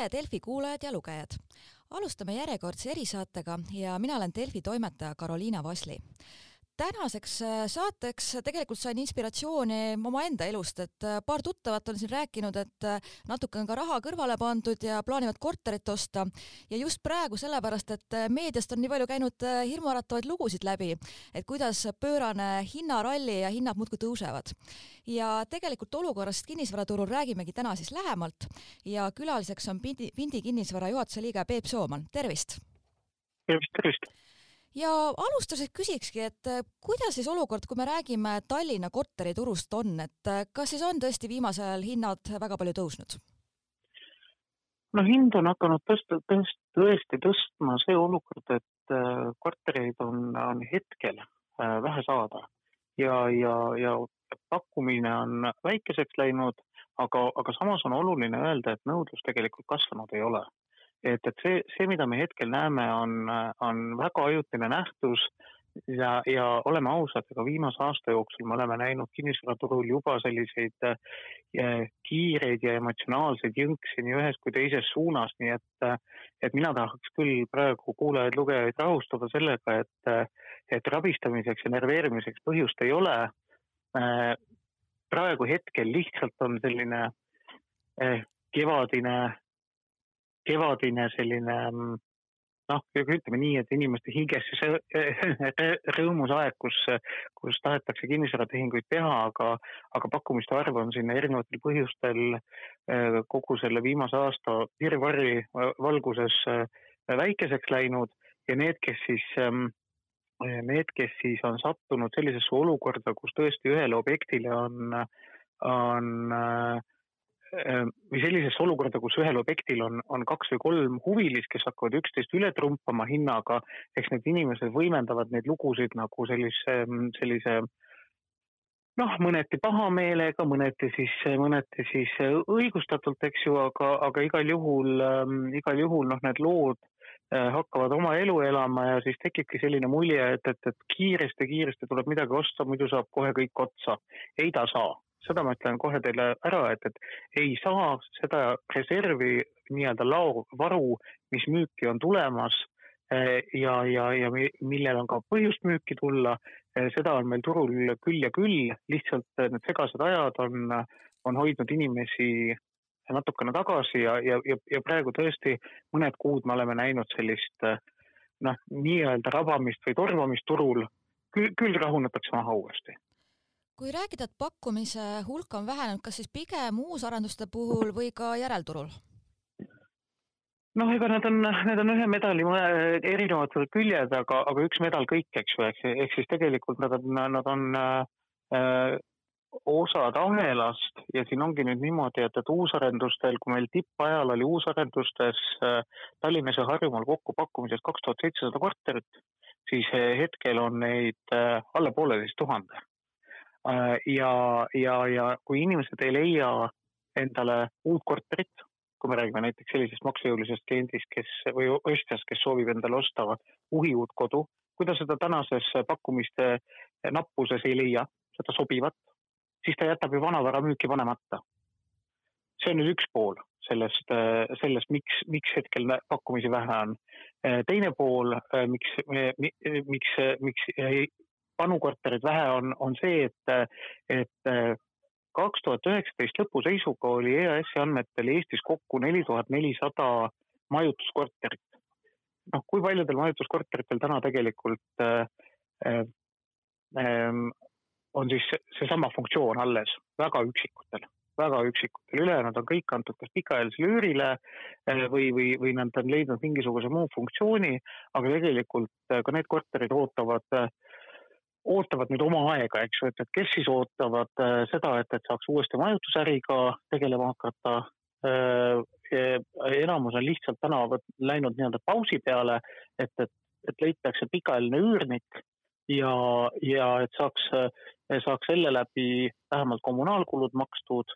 tere, Delfi kuulajad ja lugejad! alustame järjekordse erisaatega ja mina olen Delfi toimetaja Karoliina Vasli tänaseks äh, saateks tegelikult sain inspiratsiooni omaenda elust, et äh, paar tuttavat on siin rääkinud, et äh, natuke on ka raha kõrvale pandud ja plaanivad korterit osta ja just praegu sellepärast, et meediast on nii palju käinud hirmuäratavaid lugusid läbi, et kuidas pöörane hinnaralli ja hinnad muudkui tõusevad. ja tegelikult olukorrast kinnisvaraturul räägimegi täna siis lähemalt ja külaliseks on Pindi, Pindi kinnisvara juhatuse liige Peep Sooman, tervist! tervist, tervist! Ja alustuseks küsikski, et äh, kuidas siis olukord, kui me räägime Tallinna korteriturust on, et äh, kas siis on tõesti viimasel ajal hinnad väga palju tõusnud? no hind on hakanud tõsta, tõest, tõesti tõstma see olukord, et äh, kortereid on, on hetkel vähe saada. Ja, ja, ja pakkumine on väikeseks läinud, aga, aga samas on oluline öelda, et nõudlus tegelikult kasvanud ei ole et, et see, see, mida me hetkel näeme, on, on väga ajutine nähtus ja, ja oleme ausad, ega viimase aasta jooksul me oleme näinud kinnisvaraturul juba selliseid äh, kiireid ja emotsionaalseid jõnksi nii ühes kui teises suunas, nii et, et mina tahaks küll praegu kuulajaid-lugejaid rahustada sellega, et, et rabistamiseks ja närveerimiseks põhjust ei ole äh,. praegu hetkel lihtsalt on selline äh, kevadine kevadine selline noh, ütleme nii, et inimeste hinges see rõõmus aeg, kus, kus tahetakse kinnisvaratehinguid teha, aga, aga pakkumiste arv on siin erinevatel põhjustel eh, kogu selle viimase aasta virvarri valguses eh, väikeseks läinud. Ja need, kes siis, eh, need, kes siis on sattunud sellisesse olukorda, kus tõesti ühele objektile on, on äh, või sellisesse olukorda, kus ühel objektil on, on kaks või kolm huvilist, kes hakkavad üksteist üle trumpama hinnaga, eks need inimesed võimendavad neid lugusid nagu sellise, sellise noh, mõneti pahameelega, mõneti siis, mõneti siis õigustatult, eks ju, aga, aga igal juhul äh,, igal juhul noh, need lood äh, hakkavad oma elu elama ja siis tekibki selline mulje, et, et, et kiiresti-kiiresti tuleb midagi osta, muidu saab kohe kõik otsa. ei ta saa seda ma ütlen kohe teile ära, et, et ei saa seda reservi nii-öelda laovaru, mis müüki on tulemas eh, ja, ja, ja millel on ka põhjust müüki tulla, eh, seda on meil turul küll ja küll, lihtsalt need segased ajad on, on hoidnud inimesi natukene tagasi ja, ja, ja, ja praegu tõesti mõned kuud me oleme näinud sellist noh, nii-öelda rabamist või tormamist turul, küll, küll rahunetakse maha uuesti kui rääkida, et pakkumise hulk on vähenenud, kas siis pigem uusarenduste puhul või ka järelturul? noh, ega need on, need on ühe medali erinevad küljed, aga, aga üks medal kõik, eks ju, ehk, ehk siis tegelikult nad on, nad on äh, osad ahelast ja siin ongi nüüd niimoodi, et, et uusarendustel, kui meil tippajal oli uusarendustes äh, Tallinnas ja Harjumaal kokku pakkumises kaks tuhat seitsesada korterit, siis äh, hetkel on neid äh, alla pooleteist tuhande ja, ja, ja kui inimesed ei leia endale uut korterit, kui me räägime näiteks sellisest maksejõulisest kliendist, kes või ostjast, kes soovib endale osta uhi uut kodu, kui ta seda tänases pakkumiste nappuses ei leia, seda sobivat, siis ta jätab ju vanavara müüki panemata. see on nüüd üks pool sellest, sellest, miks, miks hetkel pakkumisi vähe on. teine pool, miks, miks, miks vanukortereid vähe on, on see, et, et kaks tuhat üheksateist lõpu seisuga oli EAS-i andmetel Eestis kokku neli tuhat nelisada majutuskorterit. noh, kui paljudel majutuskorteritel täna tegelikult äh, äh, on siis seesama funktsioon alles, väga üksikutel, väga üksikutel, ülejäänud on kõik antud kas pikaajalisele üürile äh, või, või, või nad on leidnud mingisuguse muu funktsiooni, aga tegelikult äh, ka need korterid ootavad äh, ootavad nüüd oma aega, eks ju, et, et kes siis ootavad äh, seda, et, et saaks uuesti majutusäriga tegelema hakata äh,. enamus on lihtsalt täna läinud nii-öelda pausi peale, et, et, et leitakse pikaajaline üürnik ja, ja et saaks, saaks selle läbi vähemalt kommunaalkulud makstud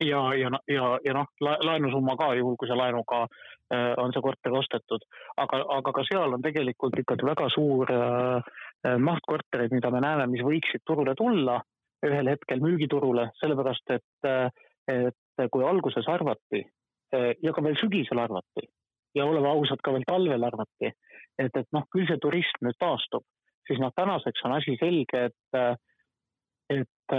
ja, ja, ja, ja noh, laenusumma ka, juhul kui see laenuga äh, on see korter ostetud. aga, aga ka seal on tegelikult ikkagi väga suur äh, Äh, maht kortereid, mida me näeme, mis võiksid turule tulla ühel hetkel müügiturule, sellepärast et, äh, et kui alguses arvati, ja ka veel sügisel arvati ja oleme ausad, ka veel talvel arvati, et, et noh, küll see turism nüüd taastub, siis noh, tänaseks on asi selge, et, et,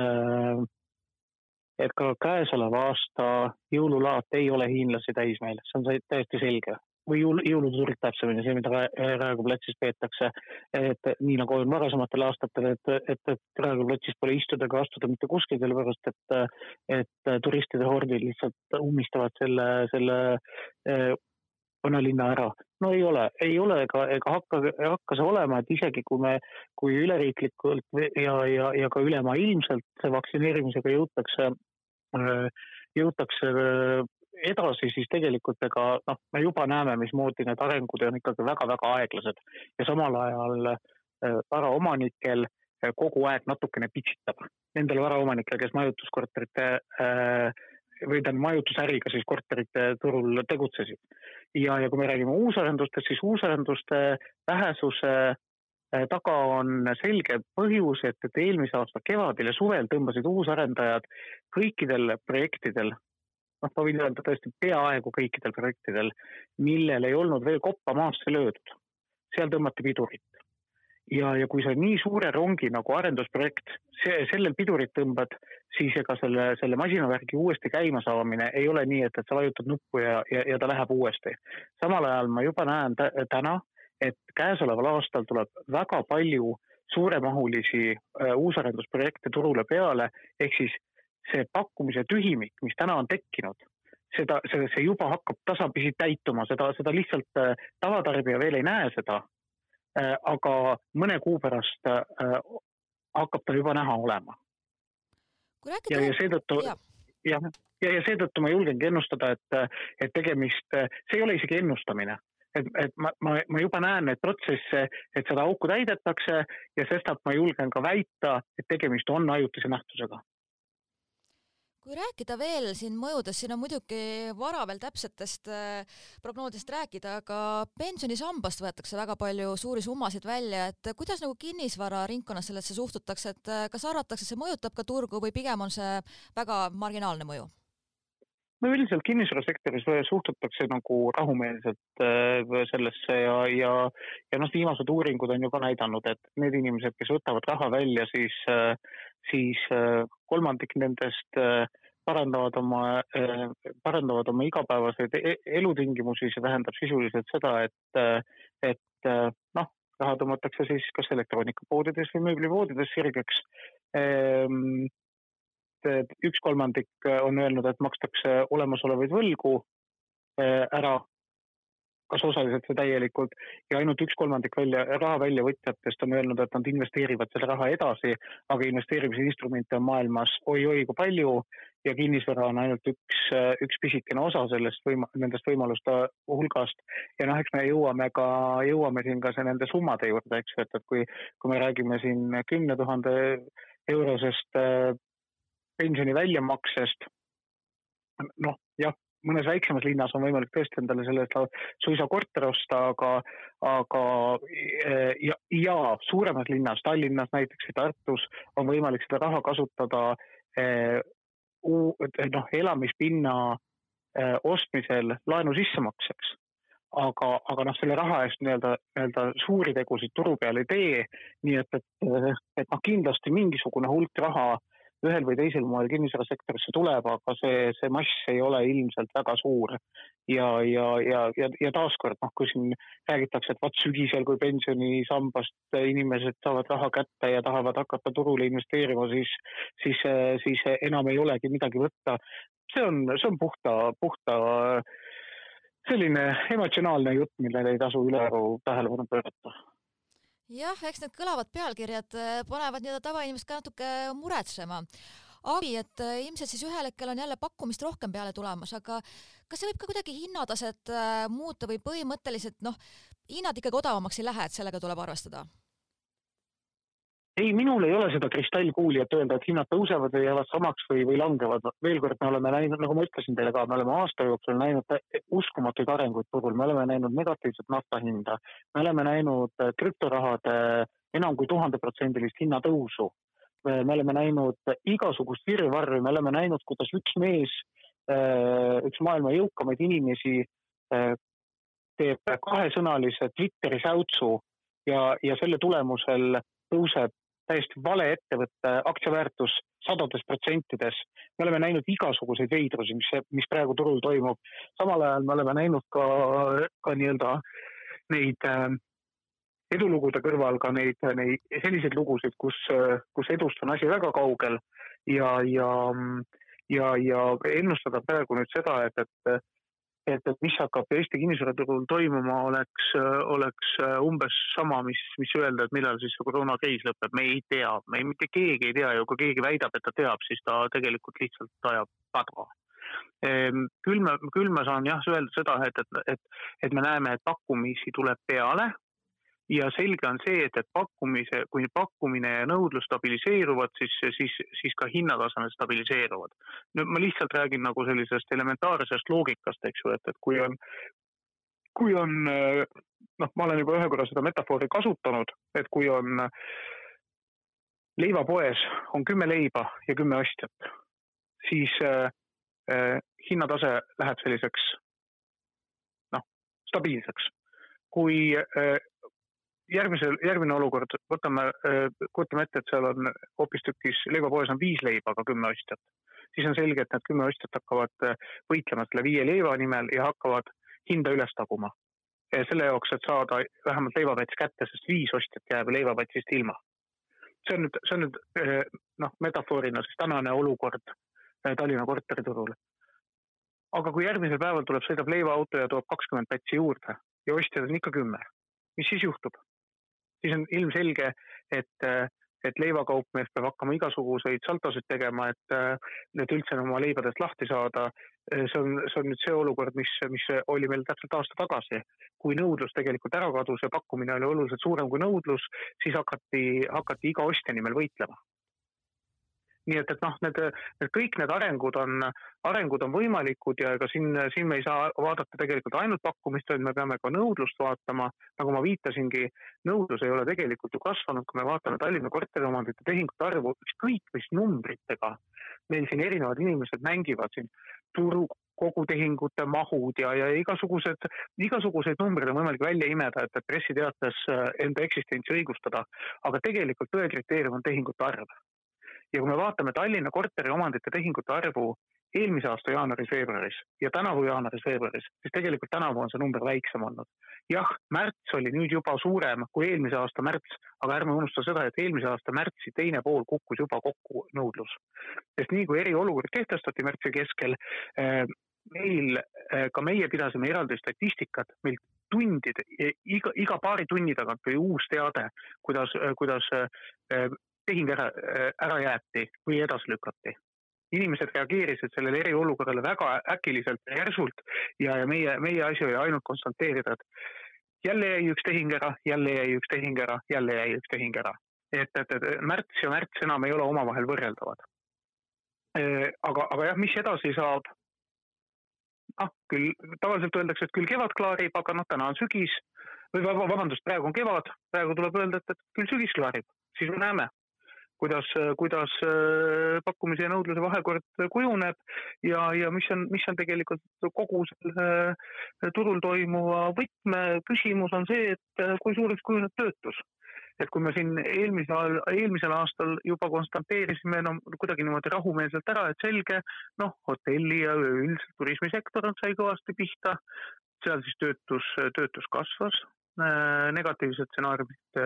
et ka käesoleva aasta jõululaat ei ole hiinlasi täis meil, see on täiesti selge või jõul, jõulutuurik täpsemini, see, mida Raekoja platsis peetakse. et nii nagu on varasematel aastatel, et, et, et Raekoja platsis pole istuda ega astuda mitte kuskil, sellepärast et, et turistide hordid lihtsalt ummistavad selle, selle eh, vanalinna ära. no ei ole, ei ole ega, ega hakka, hakka see olema, et isegi kui me, kui üleriiklikult ja, ja, ja ka ülemaailmselt vaktsineerimisega jõutakse, jõutakse eh, edasi, siis tegelikult ega noh, me juba näeme, mismoodi need arengud on ikkagi väga-väga aeglased ja samal ajal äh, varaomanikel äh, kogu aeg natukene pitsitab. Nendel varaomanikel, kes majutuskorterite äh, või tähendab majutusäriga siis korterite turul tegutsesid. ja, ja kui me räägime uusarendustest, siis uusarenduste vähesuse taga on selge põhjus, et, et eelmise aasta kevadel ja suvel tõmbasid uusarendajad kõikidel projektidel noh, ma võin öelda tõesti peaaegu kõikidel projektidel, millel ei olnud veel koppa maasse löödud, seal tõmmati pidurit. ja, ja kui sa nii suure rongi nagu arendusprojekt, see, sellel pidurit tõmbad, siis ega selle, selle masinavärgi uuesti käimasaamine ei ole nii, et, et sa vajutad nuppu ja, ja, ja ta läheb uuesti. samal ajal ma juba näen täna, et käesoleval aastal tuleb väga palju suuremahulisi äh, uusarendusprojekte turule peale, ehk siis see pakkumise tühimik, mis täna on tekkinud, seda, see, see juba hakkab tasapisi täituma, seda, seda lihtsalt äh, tavatarbija veel ei näe seda äh,. aga mõne kuu pärast hakkab ta juba näha olema. ja, ja seetõttu jah, ja, ja, ja seetõttu ma julgengi ennustada, et, et tegemist, see ei ole isegi ennustamine, et, et ma, ma, ma juba näen neid protsesse, et seda auku täidetakse ja sestap ma julgen ka väita, et tegemist on ajutise nähtusega kui rääkida veel siin mõjudest, siin on muidugi vara veel täpsetest äh, prognoosidest rääkida, aga pensionisambast võetakse väga palju suuri summasid välja, et kuidas nagu kinnisvara ringkonnas sellesse suhtutakse, et äh, kas arvatakse, see mõjutab ka turgu või pigem on see väga marginaalne mõju? No üldiselt kinnisvarasektoris suhtutakse nagu rahumeelselt äh, sellesse ja, ja, ja noh, viimased uuringud on juba näidanud, et need inimesed, kes võtavad raha välja, siis, äh, siis äh, kolmandik nendest parandavad oma, parandavad oma igapäevaseid e-, elutingimusi, see tähendab sisuliselt seda, et, et noh, raha tõmmatakse siis kas elektroonikapoodides või mööblipoodides sirgeks. Ehm, et üks kolmandik äh, on öelnud, et makstakse olemasolevaid võlgu äh, ära, kas osaliselt või täielikult, ja ainult üks kolmandik välja, raha väljavõtjatest on öelnud, et nad investeerivad selle raha edasi, aga investeerimisinstrumente on maailmas oi-oi kui palju ja kinnisvara on ainult üks, äh, üks pisikene osa sellest võima-, nendest võimaluste hulgast. ja noh, eks me jõuame ka, jõuame siin ka see nende summade juurde, eks ju, et, et kui, kui me räägime siin kümne tuhande eurosest pensioni väljamaksest. noh, jah, mõnes väiksemas linnas on võimalik tõesti endale selle eest suisa korter osta, aga, aga ja, ja suuremas linnas, Tallinnas näiteks või Tartus on võimalik seda raha kasutada eh, noh, elamispinna eh, ostmisel laenu sissemakseks aga, aga noh, selle raha eest nii-öelda, nii-öelda suuri tegusid turu peal ei tee. nii et, et, et noh, kindlasti mingisugune hulk raha ühel või teisel moel kinnisvarasektorisse tuleb, aga see, see mass ei ole ilmselt väga suur. ja, ja, ja, ja, ja taaskord noh, kui siin räägitakse, et vot sügisel, kui pensionisambast inimesed saavad raha kätte ja tahavad hakata turule investeerima, siis, siis, siis enam ei olegi midagi võtta. see on, see on puhta, puhta selline emotsionaalne jutt, millele ei tasu ülearu tähelepanu pöörata jah, eks need kõlavad pealkirjad äh, panevad nii-öelda tavainimest ka natuke muretsema. Aavi, et äh, ilmselt siis ühel hetkel on jälle pakkumist rohkem peale tulemas, aga kas see võib ka kuidagi hinnataset äh, muuta või põhimõtteliselt noh, hinnad ikkagi odavamaks ei lähe, et sellega tuleb arvestada? Ei, minul ei ole seda kristallkuuli, et öelda, et hinnad tõusevad või jäävad samaks või, või langevad. veel kord, me oleme näinud, nagu ma ütlesin teile ka, me oleme aasta jooksul näinud uskumatuid arenguid turul, me oleme näinud negatiivset nafta hinda, me oleme näinud äh, krüptorahade enam kui tuhandeprotsendilist hinnatõusu. me oleme näinud igasugust virvarri, me oleme näinud, kuidas üks mees üks maailma jõukamaid inimesi teeb kahesõnalise Twitteri säutsu ja, ja selle tulemusel tõuseb täiesti vale ettevõtte aktsiaväärtus sadades protsentides. me oleme näinud igasuguseid veidrusi, mis, mis praegu turul toimub. samal ajal me oleme näinud ka, ka nii-öelda neid äh, edulugude kõrval ka neid, neid selliseid lugusid, kus, kus edust on asi väga kaugel ja, ja, ja, ja ennustada praegu nüüd seda, et, et et, et mis hakkab Eesti kinnisvaraturul toimuma, oleks, oleks umbes sama, mis, mis öelda, et millal siis see koroonakriis lõpeb, me ei tea, me ei, mitte keegi ei tea ja kui keegi väidab, et ta teab, siis ta tegelikult lihtsalt ajab padva ehm, küll ma, küll ma saan jah öelda seda, et, et, et, et me näeme, et pakkumisi tuleb peale ja selge on see, et, et pakkumise, kui pakkumine ja nõudlus stabiliseeruvad, siis, siis, siis ka hinnatasemed stabiliseeruvad. nüüd ma lihtsalt räägin nagu sellisest elementaarsest loogikast, eks ju, et, et kui on, kui on noh, ma olen juba ühe korra seda metafoori kasutanud, et kui on leivapoes on kümme leiba ja kümme ostjat, siis äh, hinnatase läheb selliseks noh, stabiilseks. kui äh, järgmisel, järgmine olukord, võtame, äh, kujutame ette, et seal on hoopistükkis leivapoes on viis leiba, aga kümme ostjat. siis on selge, et need kümme ostjat hakkavad äh, võitlema selle viie leiva nimel ja hakkavad hinda üles taguma. selle jaoks, et saada vähemalt leivapats kätte, sest viis ostjat jääb leivapatsist ilma. see on nüüd, see on nüüd äh, noh, metafoorina siis tänane olukord Tallinna korteriturul. aga kui järgmisel päeval tuleb, sõidab leivaauto ja toob kakskümmend pätsi juurde ja ostjaid on ikka kümme, mis siis juhtub? Siis on ilmselge, et, et leivakaupmees peab hakkama igasuguseid saltosid tegema, et, et üldse oma leibadest lahti saada. see on, see on nüüd see olukord, mis, mis oli meil täpselt aasta tagasi, kui nõudlus tegelikult ära kadus ja pakkumine oli oluliselt suurem kui nõudlus, siis hakati, hakati iga ostja nimel võitlema nii et, et noh, need, need kõik need arengud on, arengud on võimalikud ja ega siin, siin me ei saa vaadata tegelikult ainult pakkumist, vaid me peame ka nõudlust vaatama. nagu ma viitasingi, nõudlus ei ole tegelikult ju kasvanud, kui me vaatame Tallinna korteriomandite tehingute arvu, ükskõik mis numbritega meil siin erinevad inimesed mängivad siin turu kogutehingute mahud ja, ja igasugused, igasuguseid numbreid on võimalik välja imeda, et, et pressiteates enda eksistentsi õigustada. aga tegelikult tõekriteerium on tehingute arv ja kui me vaatame Tallinna korteriomandite tehingute arvu eelmise aasta jaanuaris-veebruaris ja tänavu jaanuaris-veebruaris, siis tegelikult tänavu on see number väiksem olnud. jah, märts oli nüüd juba suurem kui eelmise aasta märts, aga ärme unusta seda, et eelmise aasta märtsi teine pool kukkus juba kokku nõudlus. sest nii kui eriolukord kehtestati märtsi keskel, eh, meil, eh, ka meie pidasime eraldi statistikat, meil tundide, iga, iga paari tunni tagant tuli uus teade, kuidas, kuidas eh, tehing ära, ära jäeti või edasi lükati. inimesed reageerisid sellele eriolukorrale väga äkiliselt ja järsult ja, ja meie, meie asi oli ainult konstateerida, et jälle jäi üks tehing ära, jälle jäi üks tehing ära, jälle jäi üks tehing ära. et, et, et märts ja märts enam ei ole omavahel võrreldavad. aga, aga jah, mis edasi saab? ah, küll tavaliselt öeldakse, et küll kevad klaarib, aga noh, täna on sügis või vabandust, praegu on kevad, praegu tuleb öelda, et, et küll sügis klaarib, siis me näeme kuidas, kuidas äh, pakkumise ja nõudluse vahekord kujuneb ja, ja mis on, mis on tegelikult kogu selle äh, turul toimuva võtmeküsimus on see, et äh, kui suureks kujuneb töötus. Et kui me siin eelmisel, eelmisel aastal juba konstateerisime no kuidagi niimoodi rahumeelselt ära, et selge, noh, hotelli ja üleüldiselt turismisektor sai kõvasti pihta, seal siis töötus, töötus kasvas, negatiivsed stsenaariumid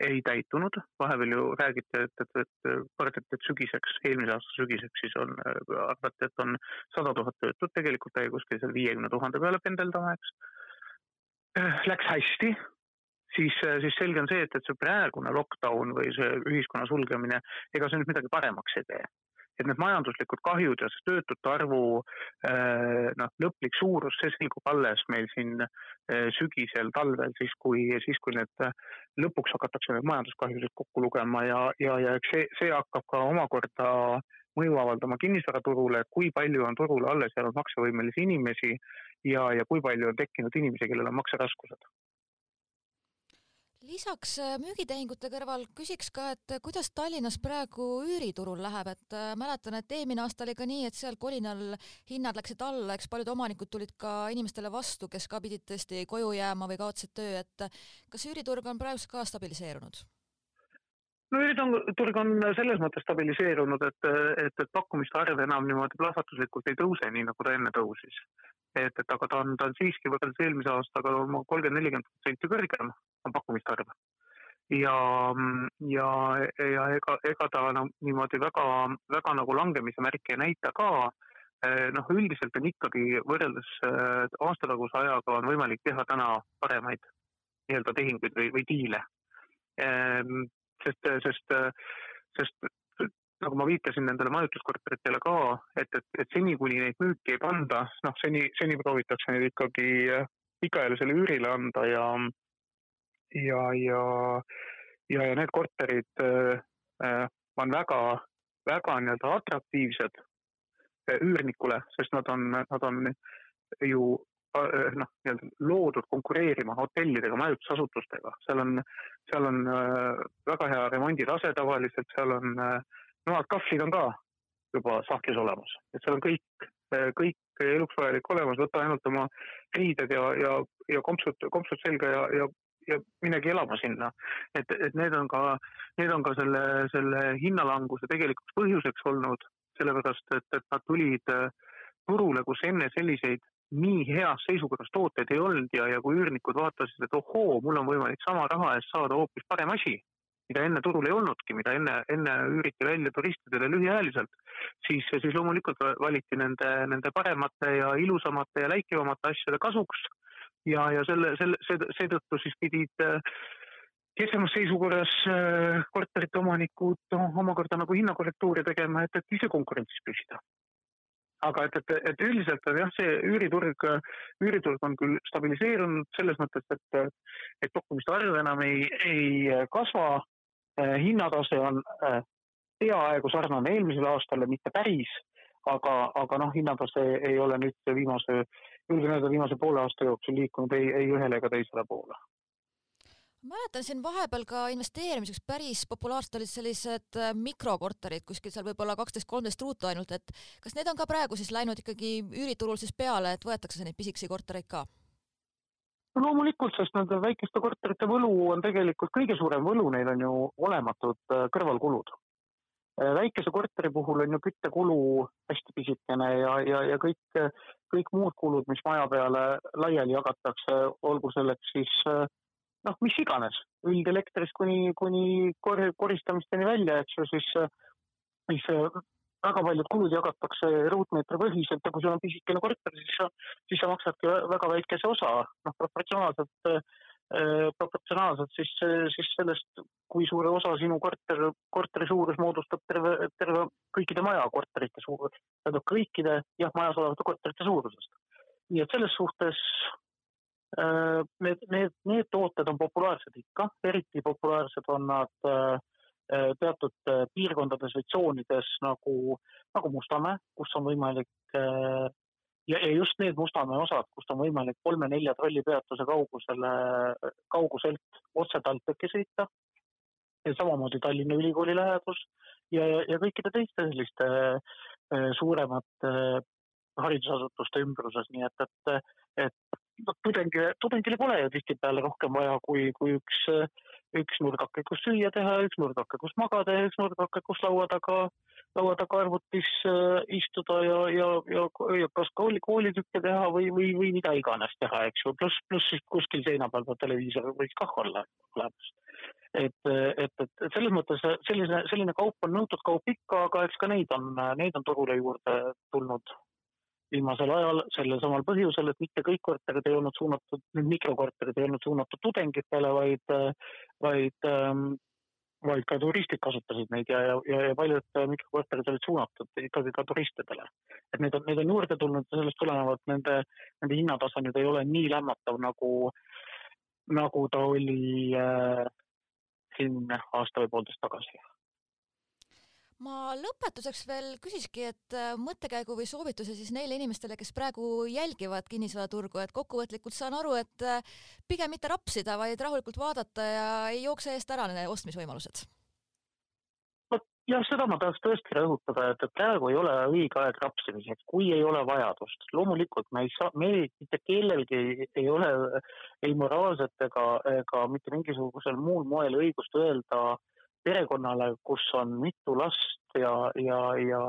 ei täitunud, vahepeal ju räägiti, et, et, et kardeti, et sügiseks, eelmise aasta sügiseks siis on, arvati, et on sada tuhat töötut, tegelikult jäi kuskil seal viiekümne tuhande peale pendeldama, eks. Läks hästi, siis, siis selge on see, et, et see praegune lockdown või see ühiskonna sulgemine, ega see nüüd midagi paremaks ei tee et need majanduslikud kahjud ja see töötute arvu äh, noh, lõplik suurus, see selgub alles meil siin äh, sügisel, talvel, siis kui, siis kui need lõpuks hakatakse need majanduskahjusid kokku lugema ja, ja, ja eks see, see hakkab ka omakorda mõju avaldama kinnisvaraturule, kui palju on turule alles jäänud maksevõimelisi inimesi ja, ja kui palju on tekkinud inimesi, kellel on makseraskused lisaks äh, müügitehingute kõrval küsiks ka, et kuidas Tallinnas praegu üüriturul läheb, et äh, mäletan, et eelmine aasta oli ka nii, et seal kolinal hinnad läksid alla, eks paljud omanikud tulid ka inimestele vastu, kes ka pidid tõesti koju jääma või kaotasid töö, et kas üüriturg on praegu ka stabiliseerunud? No üüriturg on selles mõttes stabiliseerunud, et, et, et pakkumiste arv enam niimoodi plahvatuslikult ei tõuse, nii nagu ta enne tõusis. et, et aga ta on, ta on siiski võrreldes eelmise aastaga kolmkümmend, nelikümmend protsenti kõrgem, on pakkumiste arv. ja, ja, ja ega, ega ta no, niimoodi väga, väga nagu langemise märke ei näita ka noh, üldiselt on ikkagi võrreldes aastataguse ajaga on võimalik teha täna paremaid nii-öelda tehinguid või, või diile sest, sest, sest nagu ma viitasin nendele majutuskorteritele ka, et, et, et seni, kuni neid müüki ei panda, noh, seni, seni proovitakse neid ikkagi pikaajalisele üürile anda ja, ja, ja, ja, ja need korterid äh, on väga, väga nii-öelda atraktiivsed üürnikule, sest nad on, nad on ju Äh, noh, nii-öelda loodud konkureerima hotellidega, majutusasutustega, seal on, seal on äh, väga hea remonditase tavaliselt, seal on äh, noad, kahvlid on ka juba sahtlis olemas, et seal on kõik, kõik eluks vajalik olemas, võta ainult oma riided ja, ja, ja kompsud, kompsud selga ja, ja, ja minegi elama sinna. et, et need on ka, need on ka selle, selle hinnalanguse tegelikuks põhjuseks olnud, sellepärast et, et nad tulid turule, kus enne selliseid nii heas seisukorras tooteid ei olnud ja, ja kui üürnikud vaatasid, et ohoo, mul on võimalik sama raha eest saada hoopis parem asi, mida enne turul ei olnudki, mida enne, enne üüriti välja turistidele lühiajaliselt, siis, siis loomulikult valiti nende, nende paremate ja ilusamate ja läikivamate asjade kasuks. ja, ja selle, selle, seetõttu siis pidid kehvemas seisukorras äh, korterite omanikud omakorda nagu hinnakorrektuuri tegema, et, et ise konkurentsis püsida aga et, et, et üldiselt on jah, see üüriturg, üüriturg on küll stabiliseerunud selles mõttes, et, et pakkumiste arv enam ei, ei kasva. hinnatase on äh, peaaegu sarnane eelmisele aastale, mitte päris, aga, aga noh, hinnatase ei ole nüüd viimase, julgen öelda, viimase poole aasta jooksul liikunud ei, ei ühele ega teisele poole mäletan siin vahepeal ka investeerimiseks päris populaarsed olid sellised äh, mikrokorterid kuskil seal võib-olla kaksteist, kolmteist ruutu ainult, et kas need on ka praegu siis läinud ikkagi üüriturul siis peale, et võetakse neid pisikesi kortereid ka? no loomulikult, sest nende väikeste korterite võlu on tegelikult kõige suurem võlu, neil on ju olematud äh, kõrvalkulud. Äh, väikese korteri puhul on ju küttekulu hästi pisikene ja, ja, ja kõik, kõik muud kulud, mis maja peale laiali jagatakse, olgu selleks siis äh, noh, mis iganes, üldelektrist kuni, kuni kor-, koristamisteni välja, eks ju, siis, siis väga paljud kulud jagatakse ruutmeetri põhiselt ja kui sul on pisikene korter, siis sa, siis sa maksadki väga väikese osa, noh, proportsionaalselt äh,, proportsionaalselt siis, siis sellest, kui suure osa sinu korter, korteri suurus moodustab terve, terve kõikide maja korterite suurus, tähendab kõikide jah, majas olevate korterite suurusest. nii et selles suhtes Äh, need, need, need tooted on populaarsed ikka, eriti populaarsed on nad äh, äh, teatud piirkondades või tsoonides nagu, nagu Mustamäe, kus on võimalik ja, ja just need Mustamäe osad, kust on võimalik kolme-nelja trollipeatuse kaugusele, kauguselt otse TalTechi sõita. ja samamoodi Tallinna Ülikooli lähedus ja, ja kõikide teiste selliste suuremate haridusasutuste ümbruses, nii et, et, et noh, tudengile, tudengile pole ju tihtipeale rohkem vaja kui, kui üks, üks nurgake, kus süüa teha, üks nurgake, kus magada ja üks nurgake, kus laua taga, laua taga arvutis äh, istuda ja, ja, ja, ja kas kooli, koolitükke teha või, või, või mida iganes teha, eks ju, pluss, pluss siis kuskil seina peal televiisor võiks kah olla olemas et, et, et selles mõttes selline, selline kaup on nõutud kaup ikka, aga eks ka neid on, neid on turule juurde tulnud viimasel ajal sellel samal põhjusel, et mitte kõik korterid ei olnud suunatud, need mikrokorterid ei olnud suunatud tudengitele, vaid, vaid, ähm, vaid ka turistid kasutasid neid ja, ja, ja paljud mikrokorterid olid suunatud ikkagi ka turistidele. et need on, need on juurde tulnud ja sellest tulenevalt nende, nende hinnatase nüüd ei ole nii lämmatav, nagu, nagu ta oli äh, siin aasta või poolteist tagasi ma lõpetuseks veel küsiski, et äh, mõttekäigu või soovituse siis neile inimestele, kes praegu jälgivad kinnisvaraturgu, et kokkuvõtlikult saan aru, et äh, pigem mitte rapsida, vaid rahulikult vaadata ja ei jookse eest ära need ostmisvõimalused. jah, seda ma tahaks tõesti rõhutada, et, praegu ei ole õige aeg rapsimiseks, kui ei ole vajadust. loomulikult me ei saa, meil mitte kellelgi ei, ole ei moraalset ega, ega mitte mingisugusel muul moel õigust öelda äh, perekonnale, kus on mitu last ja, ja, ja,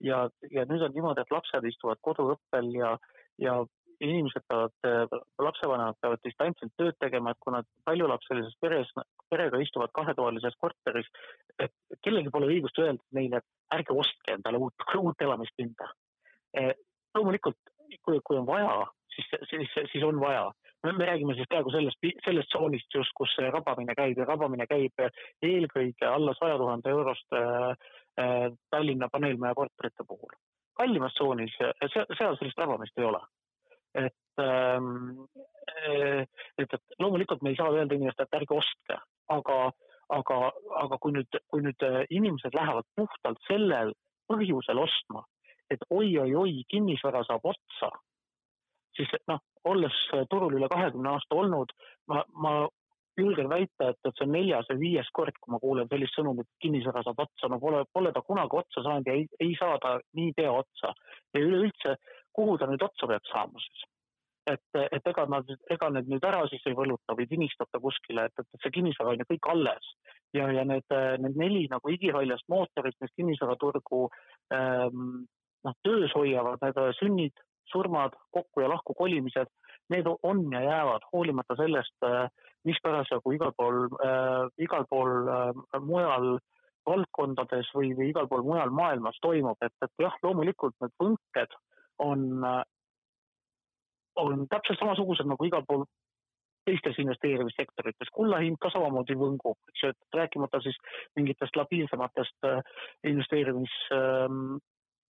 ja, ja nüüd on niimoodi, et lapsed istuvad koduõppel ja, ja inimesed peavad, lapsevanemad peavad distantsilt tööd tegema, et kui nad paljulapselises peres, perega istuvad kahetoalises korteris, et kellelgi pole õigust öelda neile, et ärge ostke endale uut, uut elamispinda. Eh, loomulikult, kui, kui on vaja, siis, siis, siis on vaja me räägime siis praegu sellest, sellest tsoonist just, kus see rabamine käib ja rabamine käib eelkõige alla saja tuhande euroste äh, Tallinna paneelmaja korterite puhul. kallimas tsoonis, seal, seal sellist rabamist ei ole. et ähm,, äh, et, et loomulikult me ei saa öelda inimestele, et ärge ostke, aga, aga, aga kui nüüd, kui nüüd äh, inimesed lähevad puhtalt sellel põhjusel ostma, et oi-oi-oi, kinnisvara saab otsa siis noh, olles turul üle kahekümne aasta olnud, ma, ma julgen väita, et, et see on neljas või viies kord, kui ma kuulen sellist sõnumit, et kinnisvara saab otsa, no pole, pole ta kunagi otsa saanud ja ei, ei saa ta niipea otsa. ja üleüldse, kuhu ta nüüd otsa peab saama siis? et, et ega nad, ega need nüüd ära siis ei võluta või tinistada kuskile, et, et see kinnisvara on ju kõik alles. ja, ja need, need neli nagu igihaljast mootorit, mis kinnisvaraturgu ähm, noh, töös hoiavad, need sünnid, surmad, kokku ja lahku kolimised, need on ja jäävad hoolimata sellest, äh, mis parasjagu igal pool äh,, igal pool äh, mujal valdkondades või, või igal pool mujal maailmas toimub, et, et jah, loomulikult need võnked on, äh, on täpselt samasugused nagu igal pool teistes investeerimissektorites, kulla hind ka samamoodi võngub, eks ju, et rääkimata siis mingitest labiilsematest investeerimis ähm,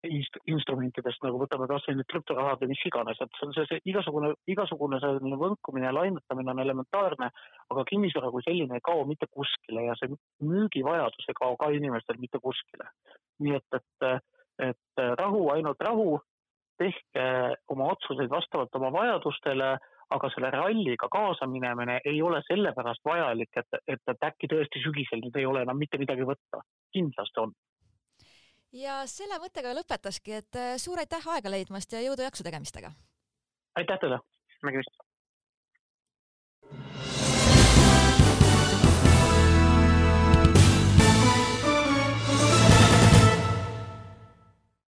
instrumentidest, nagu võtame kasvõi nüüd krüptorahad või mis iganes, et see on see, see igasugune, igasugune selline võnkumine ja lainetamine on elementaarne, aga kinnisvara kui selline ei kao mitte kuskile ja see müügivajadus ei kao ka inimestel mitte kuskile. nii et, et, et rahu, ainult rahu, tehke oma otsuseid vastavalt oma vajadustele, aga selle ralliga kaasa minemine ei ole sellepärast vajalik, et, et, et äkki tõesti sügisel nüüd ei ole enam mitte midagi võtta. kindlasti on ja selle mõttega lõpetaski, et äh, suur aitäh aega leidmast ja jõudu-jaksu tegemistega! aitäh teile, nägemist!